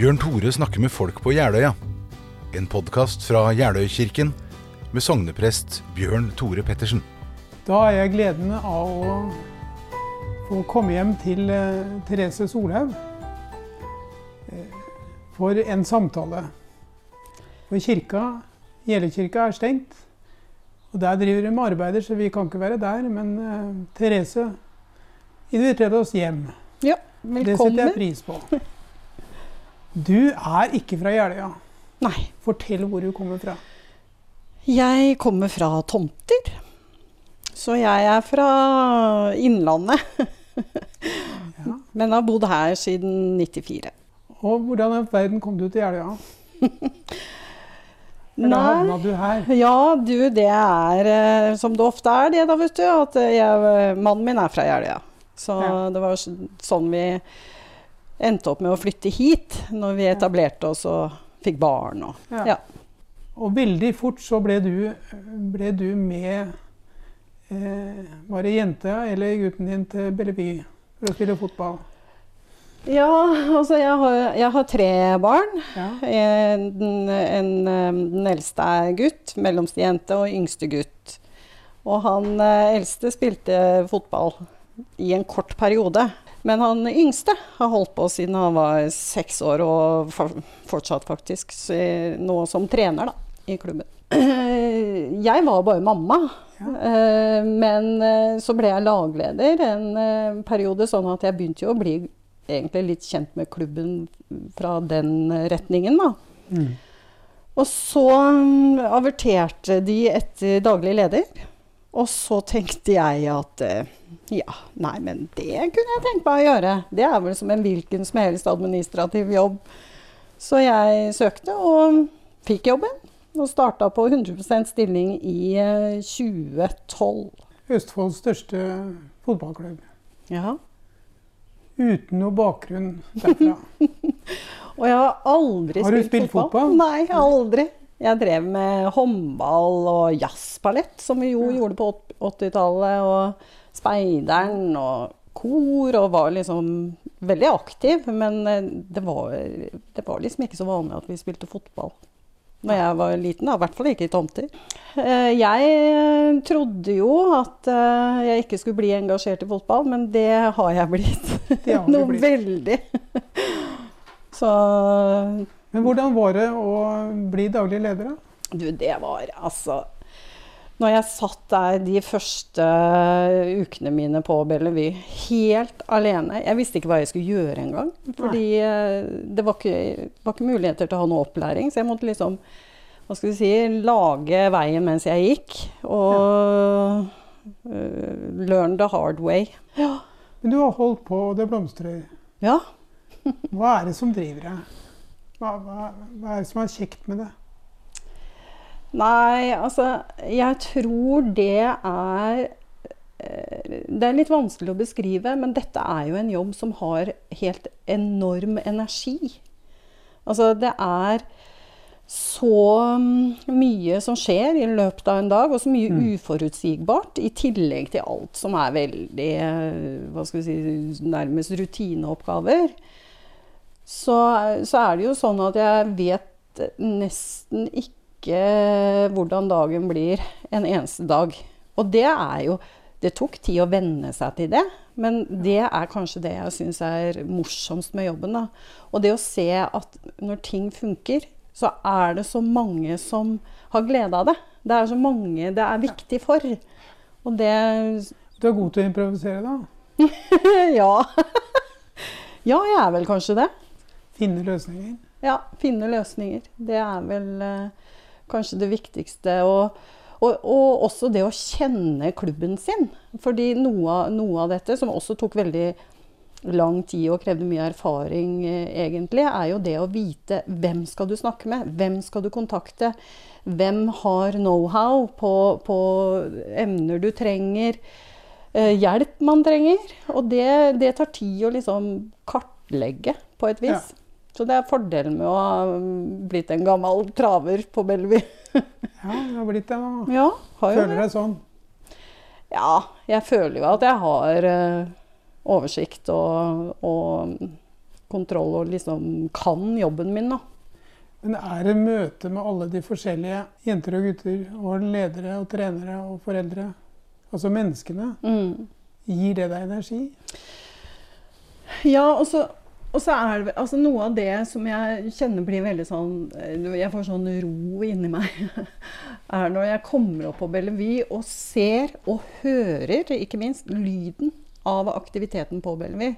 Bjørn Tore snakker med folk på Jeløya. En podkast fra Jeløykirken med sogneprest Bjørn Tore Pettersen. Da har jeg gleden av å få komme hjem til eh, Therese Solhaug eh, for en samtale. For kirka, Jeløykirka er stengt. Og der driver de med arbeider, så vi kan ikke være der. Men uh, Therese inviterte oss hjem. Ja, velkommen. Det setter jeg pris på. Du er ikke fra Jeløya. Nei, Fortell hvor du kommer fra. jeg kommer fra Tomter. Så jeg er fra Innlandet. Ja. Men har bodd her siden 94. Og hvordan i verden kom du til Jeløya? Eller havna du her? Ja, du, det er eh, som det ofte er det, da, vet du. At eh, jeg, mannen min er fra Jeløya. Så Ja. det var så- sånn vi endte opp med å flytte hit når vi etablerte oss og fikk barn. Og, Ja. Ja. Og veldig fort så ble du, ble du med eh, Var det jenta eller gutten din til Bellevue for å spille fotball? ja, altså jeg har, jeg har tre barn. Ja. En, en, eh, den eldste er gutt, mellomste jente og yngste gutt. Og han eh, eldste spilte fotball i en kort periode. Men han yngste har holdt på siden han var seks år, og fortsatt faktisk nå som trener da, i klubben. Jeg var bare mamma, Ja. eh, men eh, så ble jeg lagleder en eh, periode, sånn at jeg begynte jo å bli egentlig litt kjent med klubben fra den retningen, da. Mm. Og så mm, averterte de etter daglig leder. Og så tenkte jeg at eh, ja, nei, men det kunne jeg tenke meg å gjøre. Det er vel som en hvilken som helst administrativ jobb. Så jeg søkte og fikk jobben. Og starta på 100% stilling i eh, 2012. Østfolds største fotballklubb. Ja. Uten noe bakgrunn derfra. Og jeg har aldri Har du spilt, spilt fotball? Nei, aldri. Jeg drev med håndball og jazzballett, som vi jo Ja. gjorde på 80-tallet. Og speideren og kor, og var liksom veldig aktiv. Men eh, det var, det var liksom ikke så vanlig at vi spilte fotball når jeg var liten. da, I hvert fall ikke i tomter. Eh, Jeg trodde jo at eh, jeg ikke skulle bli engasjert i fotball, men det har jeg blitt. Det har Noe blitt. veldig. Så Men hvordan var det å bli daglig leder, da? du, det var altså Når jeg satt der de første ukene mine på Bellevue, helt alene Jeg visste ikke hva jeg skulle gjøre engang. Fordi eh, det var ikke, var ikke muligheter til å ha noe opplæring. Så jeg måtte liksom hva skal vi si, lage veien mens jeg gikk. Og ja. learn the hard way. Ja. Men du har holdt på, og det blomstrer. Ja. Hva er det som driver deg? Hva, hva, hva er det som er kjekt med det? Nei, altså Jeg tror det er eh, Det er litt vanskelig å beskrive, men dette er jo en jobb som har helt enorm energi. Altså, det er så mm, mye som skjer i løpet av en dag, og så mye Mm. uforutsigbart, i tillegg til alt som er veldig eh, hva skal vi si, nærmest rutineoppgaver. Så, så er det jo sånn at jeg vet nesten ikke hvordan dagen blir en eneste dag. Og det er jo Det tok tid å venne seg til det, men det er kanskje det jeg syns er morsomst med jobben. da. Og det å se at når ting funker, så er det så mange som har glede av det. Det er så mange det er viktig for. Og det Du er god til å improvisere, da. Ja. ja, jeg er vel kanskje det. Finne løsninger. Ja, finne løsninger. Det er vel eh, kanskje det viktigste. Og, og, og også det å kjenne klubben sin. Fordi noe, noe av dette, som også tok veldig lang tid og krevde mye erfaring, eh, egentlig, er jo det å vite hvem skal du snakke med? Hvem skal du kontakte? Hvem har know-how på, på emner du trenger? eh, hjelp man trenger. Og det, det tar tid å liksom kartlegge på et vis. Ja. Så det er fordelen med å ha mm, blitt en gammel traver på Bellevue. Ja, du har blitt det nå. Ja, har Føler du deg sånn. Ja, jeg føler jo at jeg har eh, oversikt og, og kontroll og liksom kan jobben min, da. Men er det møte med alle de forskjellige jenter og gutter, og ledere og trenere og foreldre, altså menneskene, Mm. gir det deg energi? Ja, og så, og så er det altså noe av det som jeg kjenner blir veldig sånn eh, Jeg får sånn ro inni meg. er når jeg kommer opp på Bellevue og ser og hører, ikke minst, lyden av aktiviteten på Bellevue.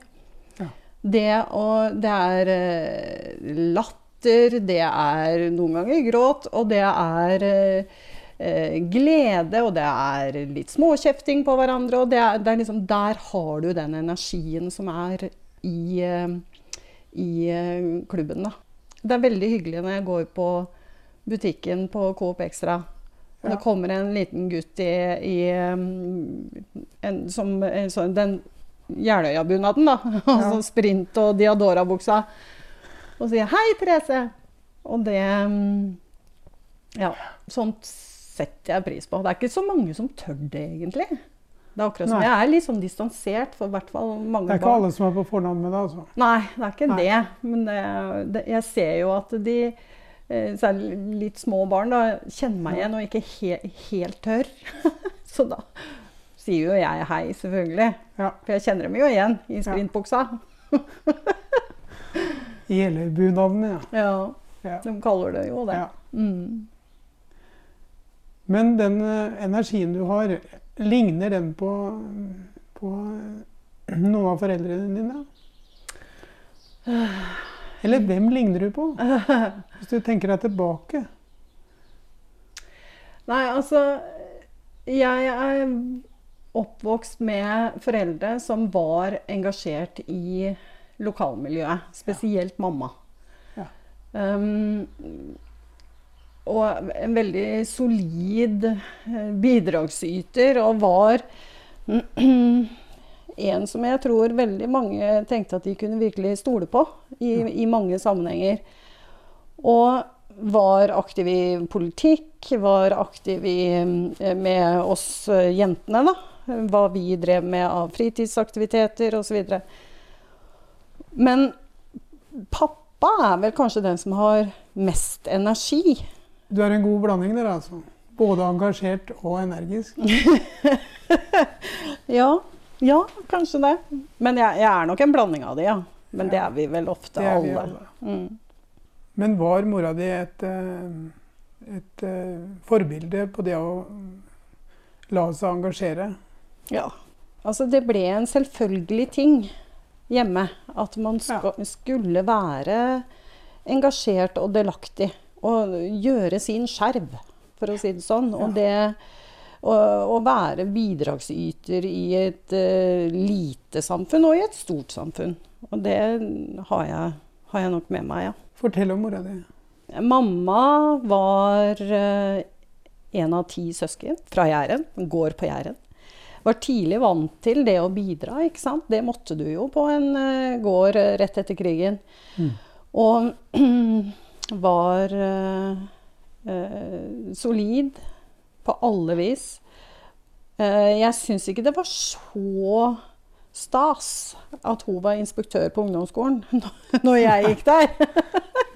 Ja. Det, og, det er eh, latter, det er noen ganger gråt, og det er eh, glede, og det er litt småkjefting på hverandre. Og det er, det er liksom, der har du den energien som er i, i eh, klubben. Da. Det er veldig hyggelig når jeg går på butikken på Coop Extra. Og Ja. det kommer en liten gutt i, i um, en, som, en sånn, den Jeløya-bunaden, da. Altså sprint- og Diadora-buksa. Og sier 'Hei, Therese'. Og det um, Ja, sånt setter jeg pris på. Det er ikke så mange som tør det, egentlig. Det er akkurat som Nei. Jeg er litt sånn distansert for hvert fall mange Det er ikke barn. alle som er på fornavn med deg, altså. Nei, det er ikke Nei. det. Men det, det, jeg ser jo at de, eh, særlig litt små barn, da, kjenner meg igjen og ikke he, helt tør. Så da sier jo jeg hei, selvfølgelig. Ja. For jeg kjenner dem jo igjen i sprintbuksa. I hele bunaden, ja. Ja, ja. de kaller det jo det. ja. Mm. Men den eh, energien du har, ligner den på, på noen av foreldrene dine? Eller hvem ligner du på? Hvis du tenker deg tilbake. Nei, altså Jeg er oppvokst med foreldre som var engasjert i lokalmiljøet. Spesielt mamma. Ja. Um, og en veldig solid eh, bidragsyter, og var en som jeg tror veldig mange tenkte at de kunne virkelig stole på i, i mange sammenhenger. Og var aktiv i politikk, var aktiv i, eh, med oss eh, jentene, da. Hva vi drev med av fritidsaktiviteter osv. Men pappa er vel kanskje den som har mest energi. Du er en god blanding der, altså. Både engasjert og energisk. Ja, ja kanskje det. Men jeg, jeg er nok en blanding av det, ja. Men det er vi vel ofte alle. alle. Mm. Men var mora di et, et, et eh, forbilde på det å la seg engasjere? Ja. Altså, det ble en selvfølgelig ting hjemme. At man ska, skulle være engasjert og delaktig. Og gjøre sin skjerv, for å si det sånn. Og det å, å være bidragsyter i et uh, lite samfunn og i et stort samfunn. Og det har jeg, har jeg nok med meg, ja. Fortell om mora di. Mamma var uh, en av ti søsken fra Jæren. Gård på Jæren. Var tidlig vant til det å bidra, ikke sant. Det måtte du jo på en uh, gård rett etter krigen. Og var eh, eh, solid på alle vis. Eh, jeg syns ikke det var så stas at hun var inspektør på ungdomsskolen når jeg gikk der.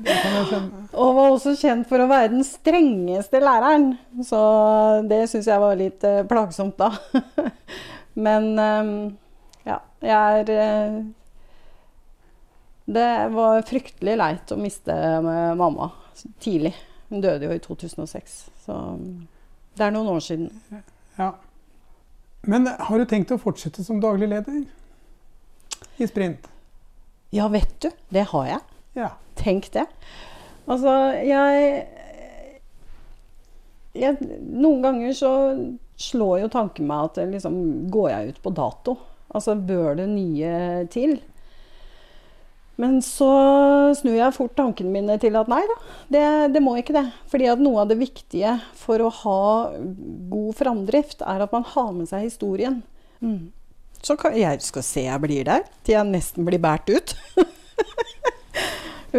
Og var også kjent for å være den strengeste læreren. Så det syns jeg var litt plagsomt da. Men ja, jeg er Det var fryktelig leit å miste eh, mamma tidlig. Hun døde jo i 2006. Så det er noen år siden. Ja. Men har du tenkt å fortsette som daglig leder i sprint? Ja, vet du. Det har jeg. Ja. Tenk det. Altså, jeg, jeg Noen ganger så slår jo tanken meg at liksom, går jeg ut på dato? Altså, bør det nye til? Men så snur jeg fort tankene mine til at nei da, det, det må ikke det. Fordi at noe av det viktige for å ha god framdrift, er at man har med seg historien. Mm. Så kan, jeg skal se jeg blir der, til jeg nesten blir båret ut.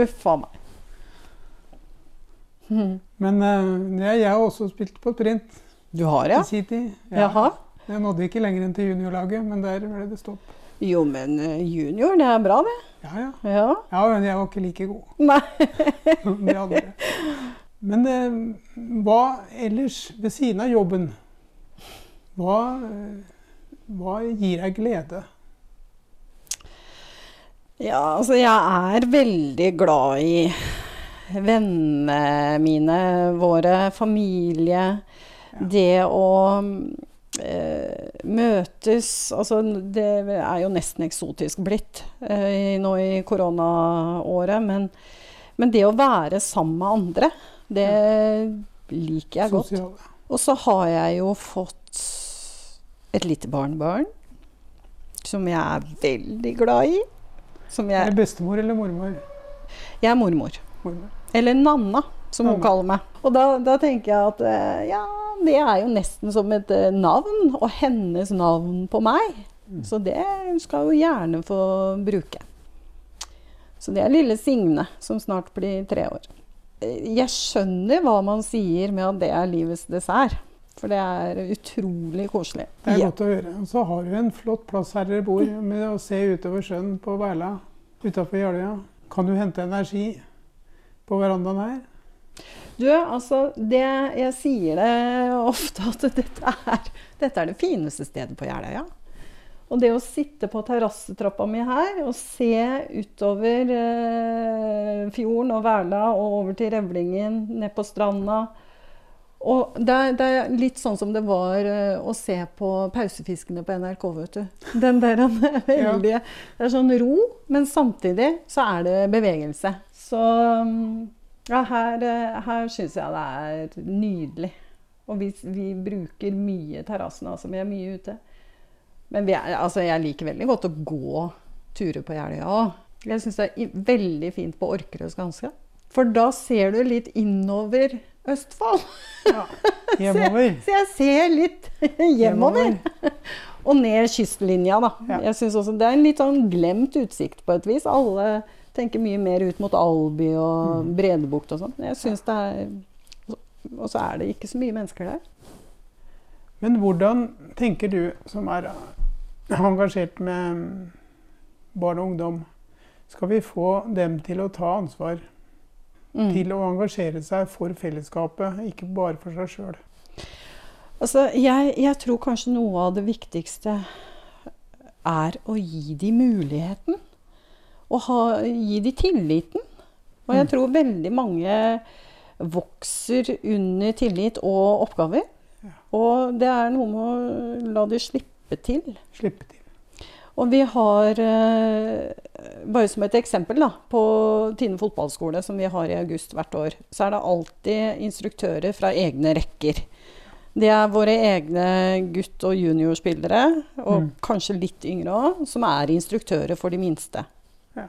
Uff a meg. Mm. Men eh, jeg, jeg har også spilt på sprint Du har, ja? i sin tid. Jaha. Jeg nådde ikke lenger enn til juniorlaget, men der ble det stopp. Jo, men eh, junior, det er bra, det. Ja, ja. Ja. Ja, men jeg var ikke like god som de andre. Men eh, hva ellers, ved siden av jobben, hva, eh, hva gir deg glede? Ja, altså jeg er veldig glad i vennene mine, våre familie. Det å møtes Altså, det er jo nesten eksotisk blitt eh, nå i koronaåret. Men, men det å være sammen med andre, det liker jeg godt. Og så har jeg jo fått et lite barnebarn som jeg er veldig glad i. Som jeg, er bestemor eller mormor? jeg er mormor. mormor. Eller Nanna, som hun kaller meg. Og da, da tenker jeg at eh, ja, det er jo nesten som et eh, navn, og hennes navn på meg. Så det skal hun gjerne få bruke. Så det er lille Signe, som snart blir tre år. Jeg skjønner hva man sier med at det er livets dessert. For det er utrolig koselig. Det er godt å høre. Og så har du en flott plass her dere bor, med å se utover sjøen på Værla utafor Jeløya. Kan du hente energi på verandaen her? Du, altså, det, jeg sier det ofte at dette er, dette er det fineste stedet på Jeløya. Og det å sitte på terrassetrappa mi her og se utover eh, fjorden og Værla og over til Revlingen, ned på stranda og det er, det er litt sånn som det var uh, å se på pausefiskene på NRK, vet du. Den der den er veldig Det er sånn ro, men samtidig så er det bevegelse. Så mm, ja, her, eh, her syns jeg det er nydelig. Og vi, vi bruker mye terrassen, altså. Vi er mye ute. Men vi er, altså, jeg liker veldig godt å gå turer på Jeløya òg. Jeg syns det er veldig fint på Orkerød skanse. For da ser du litt innover Østfold. Ja. Hjemover. Så jeg ser litt hjemover. Og ned kystlinja, da. Ja. Jeg synes også Det er en litt sånn glemt utsikt på et vis. Alle tenker mye mer ut mot Alby og Mm. Bredebukt og sånn. Jeg synes det er Og så er det ikke så mye mennesker der. Men hvordan tenker du, som er engasjert med barn og ungdom, skal vi få dem til å ta ansvar? Mm. Til å engasjere seg for fellesskapet, ikke bare for seg sjøl? Altså, jeg, jeg tror kanskje noe av det viktigste er å gi dem muligheten. Og ha, gi de tilliten. Og jeg Mm. tror veldig mange vokser under tillit og oppgaver. Og det er noe med å la de slippe til. Slippe til. Og vi har, eh, bare som et eksempel, da, på Tine fotballskole, som vi har i august hvert år, så er det alltid instruktører fra egne rekker. Det er våre egne gutt- og juniorspillere, og Mm. kanskje litt yngre òg, som er instruktører for de minste. Ja.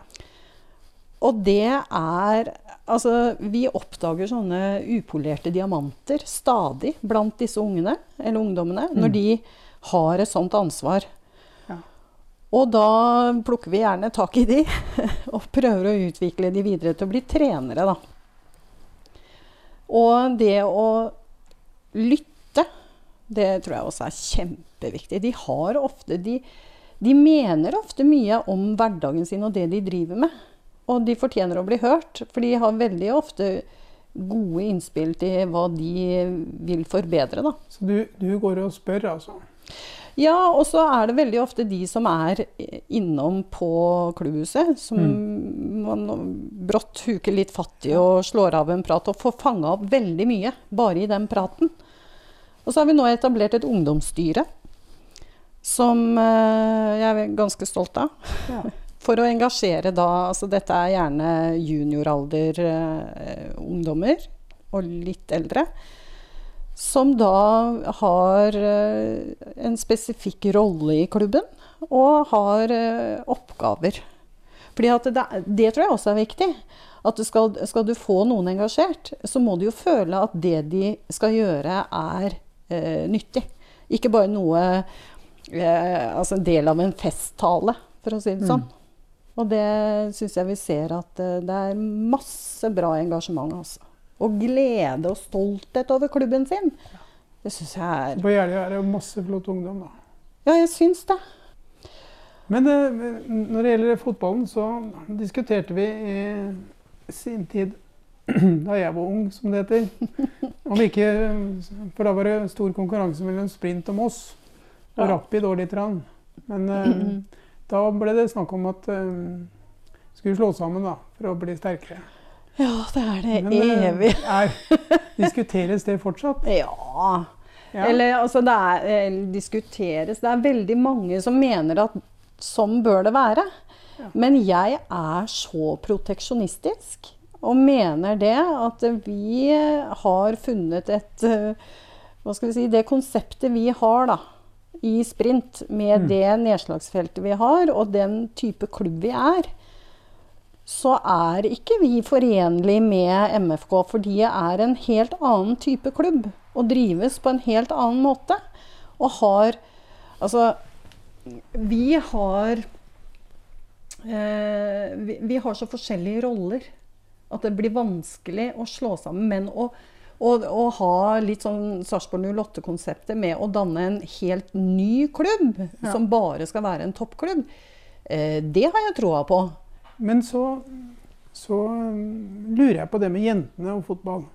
Og det er Altså, vi oppdager sånne upolerte diamanter stadig blant disse ungene, eller ungdommene, når Mm. de har et sånt ansvar. Ja. Og da plukker vi gjerne tak i de og prøver å utvikle de videre til å bli trenere, da. Og det å lytte, det tror jeg også er kjempeviktig. De har ofte de, de mener ofte mye om hverdagen sin og det de driver med. Og de fortjener å bli hørt, for de har veldig ofte gode innspill til hva de vil forbedre, da. Så du, du går og spør, altså? Ja, og så er det veldig ofte de som er innom på klubbhuset, som man brått huker litt fatt i og slår av en prat, og får fanga opp veldig mye bare i den praten. Og så har vi nå etablert et ungdomsstyre som eh, jeg er ganske stolt av. Ja. For å engasjere da Altså dette er gjerne junioralder eh, ungdommer, og litt eldre. Som da har eh, en spesifikk rolle i klubben, og har eh, oppgaver. Fordi at det, det tror jeg også er viktig. At du skal, skal du få noen engasjert, så må du jo føle at det de skal gjøre, er eh, nyttig. Ikke bare noe Altså en del av en festtale, for å si det sånn. Og det syns jeg vi ser at eh, det er masse bra engasjement, altså. Og glede og stolthet over klubben sin. Det syns jeg er På Jeløya er det masse flott ungdom, da. Ja, jeg syns det. Men eh, når det gjelder fotballen, så diskuterte vi i sin tid, da jeg var ung, som det heter om ikke, For da var det stor konkurranse mellom sprint og Moss. Og Ja. Rapid òg litt. grann. Men eh, da ble det snakk om at eh, skulle slå sammen da, for å bli sterkere. Ja, det er det Men, eh, evig. Er, diskuteres det fortsatt? Ja. Ja. Eller altså, det er, diskuteres. Det er veldig mange som mener at sånn bør det være. Ja. Men jeg er så proteksjonistisk og mener det at vi har funnet et Hva skal vi si Det konseptet vi har da, i sprint, med Mm. det nedslagsfeltet vi har, og den type klubb vi er, så er ikke vi forenlig med MFK, for de er en helt annen type klubb og drives på en helt annen måte. Og har Altså, vi har eh, vi, vi har så forskjellige roller at det blir vanskelig å slå sammen. Men å, å, og ha litt sånn Sarpsborg 08-konseptet med å danne en helt ny klubb, Ja. som bare skal være en toppklubb, eh, det har jeg troa på. Men så, så um, lurer jeg på det med jentene og fotball.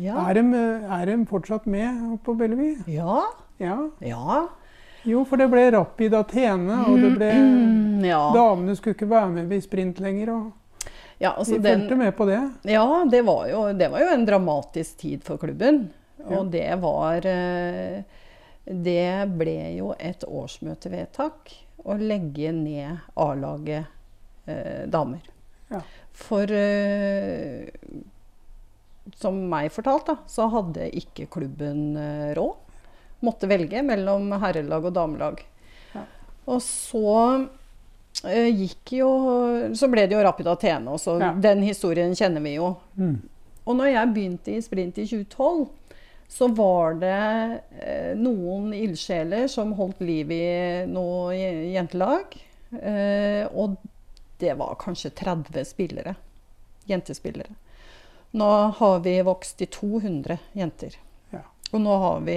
Ja. Er, de, er de fortsatt med på Bellevue? Ja. Ja. Ja. Jo, for det ble Rapid Athene, og det ble Mm, ja. Damene skulle ikke være med i sprint lenger, og ja altså vi fulgte med på det. Ja, det var, jo, det var jo en dramatisk tid for klubben. Og det var eh, Det ble jo et årsmøtevedtak å legge ned A-laget eh, damer. Ja. For eh, som meg fortalt, da, så hadde ikke klubben eh, råd. Måtte velge mellom herrelag og damelag. Ja. Og så gikk jo Så ble det jo Rapid Athene, og Ja. den historien kjenner vi jo. Mm. Og når jeg begynte i sprint i 2012, så var det eh, noen ildsjeler som holdt liv i noe jentelag. Eh, og det var kanskje 30 spillere. Jentespillere. Nå har vi vokst til 200 jenter. Ja. Og nå har vi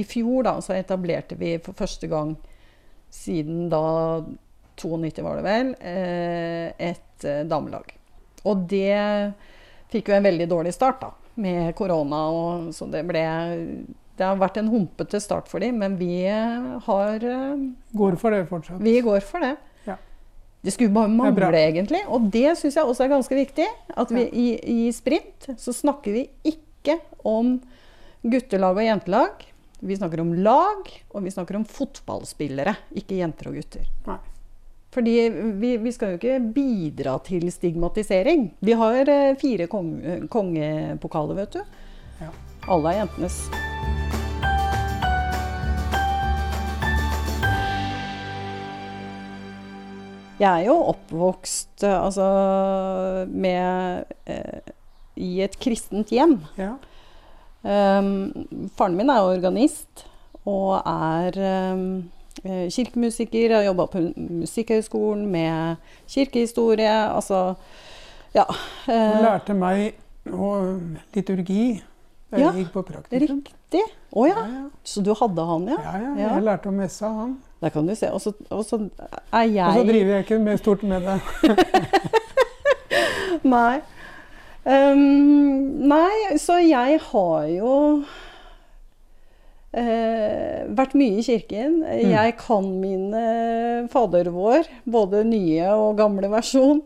I fjor da, så etablerte vi for første gang siden da 92 var det vel, eh, et eh, damelag. Og det fikk jo en veldig dårlig start da, med korona. Og, så det ble Det har vært en humpete start for dem, men vi eh, har Går for det fortsatt. Vi går for det. Ja. Det skulle bare mangle, egentlig. Og det syns jeg også er ganske viktig. At vi i, i sprint så snakker vi ikke om guttelag og jentelag. Vi snakker om lag, og vi snakker om fotballspillere, ikke jenter og gutter. Nei. Fordi vi, vi skal jo ikke bidra til stigmatisering. Vi har eh, fire kong, kongepokaler, vet du. Ja. Alle er jentenes. Jeg er jo oppvokst eh, altså, med, eh, i et kristent hjem. Ja. Um, faren min er organist og er um, eh, jeg Har jobba på Musikkhøgskolen med kirkehistorie. Altså ja. Han eh, lærte meg liturgi da Ja, jeg gikk på praktikum. riktig. Å ja. Ja, ja. Så du hadde han, ja? Ja, ja. Ja. Jeg lærte messe av han. Der kan du se. Og så og så er Og så driver jeg ikke med stort med det. Nei. Um, nei, så jeg har jo eh, vært mye i kirken. Jeg kan mine Fader vår, både nye og gamle versjon.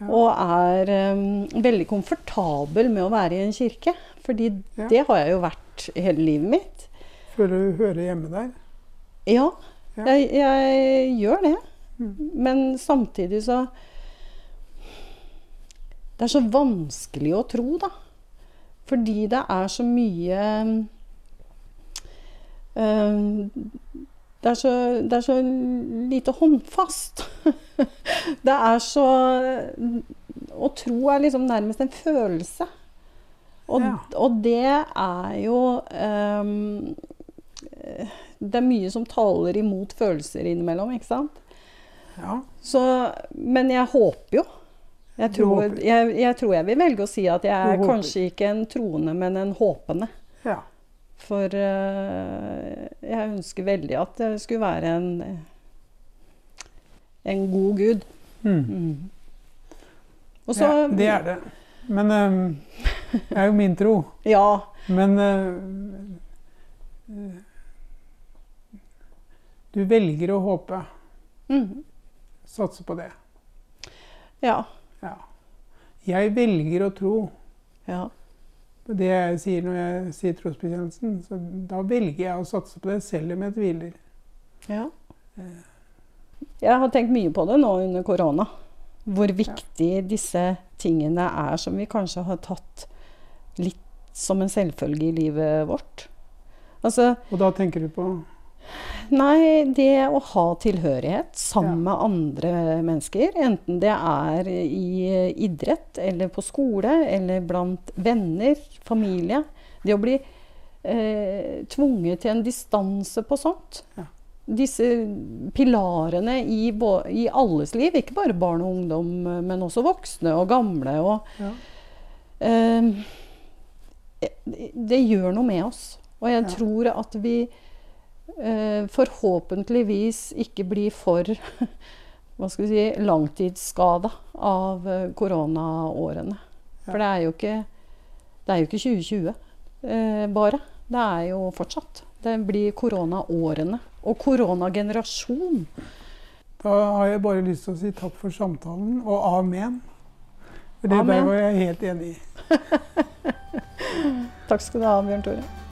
Ja. Og er um, veldig komfortabel med å være i en kirke. Fordi Ja. det har jeg jo vært hele livet mitt. Føler du hører hjemme der. Ja, Ja. Jeg, jeg gjør det. Mm. Men samtidig så Det er så vanskelig å tro, da. Fordi det er så mye det, er så, det er så lite håndfast. det er så Å tro er liksom nærmest en følelse. Og, Ja. og det er jo um, Det er mye som taler imot følelser innimellom, ikke sant? Ja. Så, men jeg håper jo. Jeg tror, jeg, jeg tror jeg vil velge å si at jeg er kanskje ikke en troende, men en håpende. ja. For eh, jeg ønsker veldig at det skulle være en, en god gud. Mm. Mm. Og så ja, det er det. Men um, det er jo min tro. Ja. Men uh, du velger å håpe. Mm. Satse på det. Ja. Ja. Jeg velger å tro. Ja. Det jeg sier når jeg sier trosbekjennelsen, så da velger jeg å satse på det, selv om jeg tviler. ja. Jeg har tenkt mye på det nå under korona. Hvor viktig disse tingene er som vi kanskje har tatt litt som en selvfølge i livet vårt. Altså, Og da tenker du på Nei, det å ha tilhørighet sammen Ja. med andre mennesker, enten det er i idrett eller på skole eller blant venner, familie Det å bli eh, tvunget til en distanse på sånt. Ja. Disse pilarene i, i alles liv, ikke bare barn og ungdom, men også voksne og gamle. Og, ja. eh, det, gjør noe med oss. Og jeg Ja. tror at vi eh, forhåpentligvis ikke blir for hva skal vi si, langtidsskada av koronaårene. koronaårene. For det er jo ikke, det er jo ikke 2020 eh, bare. Det er jo fortsatt. Det blir koronaårene. Og koronagenerasjon. Da har jeg bare lyst til å si takk for samtalen, og amen. For det Amen. der var jeg helt enig i. Takk skal du ha, Bjørn Tore.